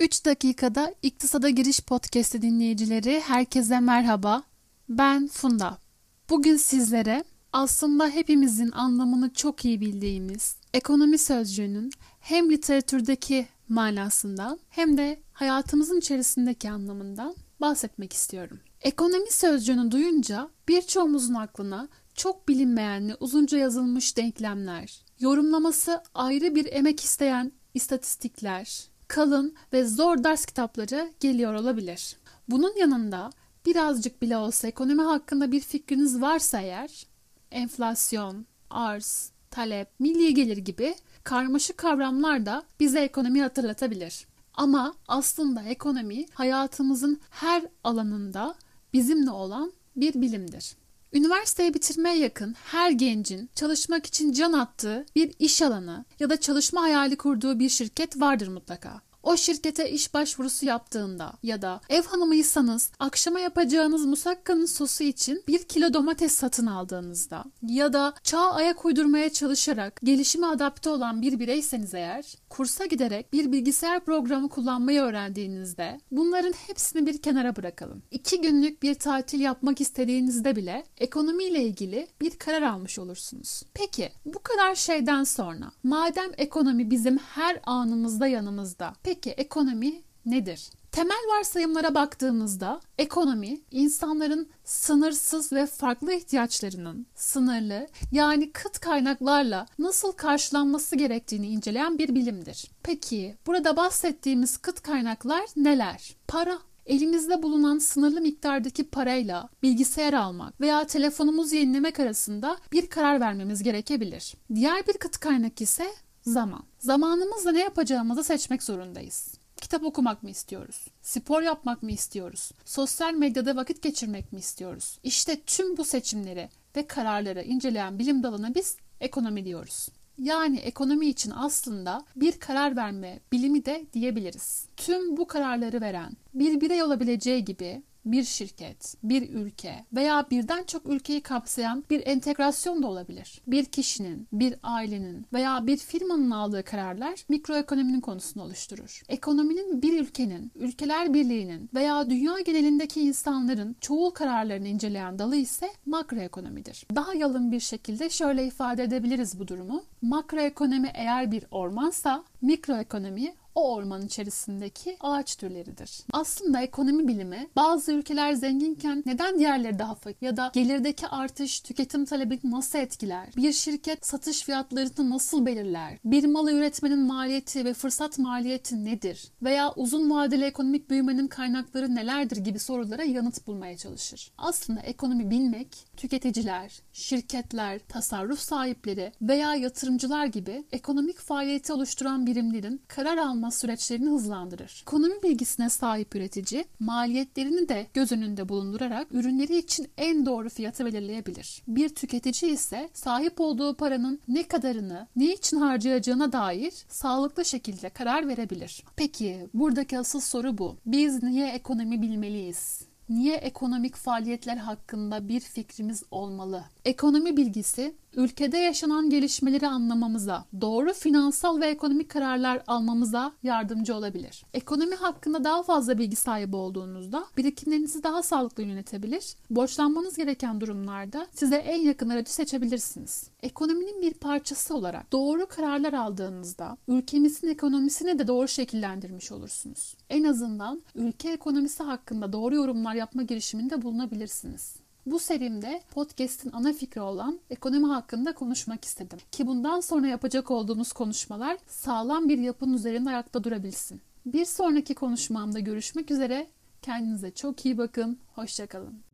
3 dakikada İktisada Giriş Podcast'ı dinleyicileri herkese merhaba. Ben Funda. Bugün sizlere aslında hepimizin anlamını çok iyi bildiğimiz ekonomi sözcüğünün hem literatürdeki manasından hem de hayatımızın içerisindeki anlamından bahsetmek istiyorum. Ekonomi sözcüğünü duyunca birçoğumuzun aklına çok bilinmeyenli uzunca yazılmış denklemler, yorumlaması ayrı bir emek isteyen istatistikler, kalın ve zor ders kitapları geliyor olabilir. Bunun yanında birazcık bile olsa ekonomi hakkında bir fikriniz varsa eğer, enflasyon, arz, talep, milli gelir gibi karmaşık kavramlar da bize ekonomi hatırlatabilir. Ama aslında ekonomi hayatımızın her alanında bizimle olan bir bilimdir. Üniversiteyi bitirmeye yakın her gencin çalışmak için can attığı bir iş alanı ya da çalışma hayali kurduğu bir şirket vardır mutlaka. O şirkete iş başvurusu yaptığında ya da ev hanımıysanız akşama yapacağınız musakkanın sosu için bir kilo domates satın aldığınızda ya da çağa ayak uydurmaya çalışarak gelişime adapte olan bir bireyseniz eğer kursa giderek bir bilgisayar programı kullanmayı öğrendiğinizde bunların hepsini bir kenara bırakalım. İki günlük bir tatil yapmak istediğinizde bile ekonomiyle ilgili bir karar almış olursunuz. Peki bu kadar şeyden sonra madem ekonomi bizim her anımızda yanımızda Peki ekonomi nedir? Temel varsayımlara baktığımızda ekonomi insanların sınırsız ve farklı ihtiyaçlarının sınırlı yani kıt kaynaklarla nasıl karşılanması gerektiğini inceleyen bir bilimdir. Peki burada bahsettiğimiz kıt kaynaklar neler? Para, elimizde bulunan sınırlı miktardaki parayla bilgisayar almak veya telefonumuzu yenilemek arasında bir karar vermemiz gerekebilir. Diğer bir kıt kaynak ise zaman. Zamanımızla ne yapacağımızı seçmek zorundayız. Kitap okumak mı istiyoruz? Spor yapmak mı istiyoruz? Sosyal medyada vakit geçirmek mi istiyoruz? İşte tüm bu seçimleri ve kararları inceleyen bilim dalına biz ekonomi diyoruz. Yani ekonomi için aslında bir karar verme bilimi de diyebiliriz. Tüm bu kararları veren bir birey olabileceği gibi bir şirket, bir ülke veya birden çok ülkeyi kapsayan bir entegrasyon da olabilir. Bir kişinin, bir ailenin veya bir firmanın aldığı kararlar mikroekonominin konusunu oluşturur. Ekonominin bir ülkenin, ülkeler birliğinin veya dünya genelindeki insanların çoğul kararlarını inceleyen dalı ise makroekonomidir. Daha yalın bir şekilde şöyle ifade edebiliriz bu durumu. Makroekonomi eğer bir ormansa mikroekonomi o orman içerisindeki ağaç türleridir. Aslında ekonomi bilimi bazı ülkeler zenginken neden diğerleri daha fakir ya da gelirdeki artış tüketim talebini nasıl etkiler? Bir şirket satış fiyatlarını nasıl belirler? Bir malı üretmenin maliyeti ve fırsat maliyeti nedir? Veya uzun vadeli ekonomik büyümenin kaynakları nelerdir gibi sorulara yanıt bulmaya çalışır. Aslında ekonomi bilmek tüketiciler, şirketler, tasarruf sahipleri veya yatırımcılar gibi ekonomik faaliyeti oluşturan birimlerin karar alma süreçlerini hızlandırır. Ekonomi bilgisine sahip üretici maliyetlerini de göz önünde bulundurarak ürünleri için en doğru fiyatı belirleyebilir. Bir tüketici ise sahip olduğu paranın ne kadarını, ne için harcayacağına dair sağlıklı şekilde karar verebilir. Peki buradaki asıl soru bu. Biz niye ekonomi bilmeliyiz? Niye ekonomik faaliyetler hakkında bir fikrimiz olmalı? Ekonomi bilgisi ülkede yaşanan gelişmeleri anlamamıza, doğru finansal ve ekonomik kararlar almamıza yardımcı olabilir. Ekonomi hakkında daha fazla bilgi sahibi olduğunuzda birikimlerinizi daha sağlıklı yönetebilir, borçlanmanız gereken durumlarda size en yakın aracı seçebilirsiniz. Ekonominin bir parçası olarak doğru kararlar aldığınızda ülkemizin ekonomisini de doğru şekillendirmiş olursunuz. En azından ülke ekonomisi hakkında doğru yorumlar yapma girişiminde bulunabilirsiniz. Bu serimde podcast'in ana fikri olan ekonomi hakkında konuşmak istedim. Ki bundan sonra yapacak olduğumuz konuşmalar sağlam bir yapının üzerinde ayakta durabilsin. Bir sonraki konuşmamda görüşmek üzere. Kendinize çok iyi bakın. Hoşçakalın.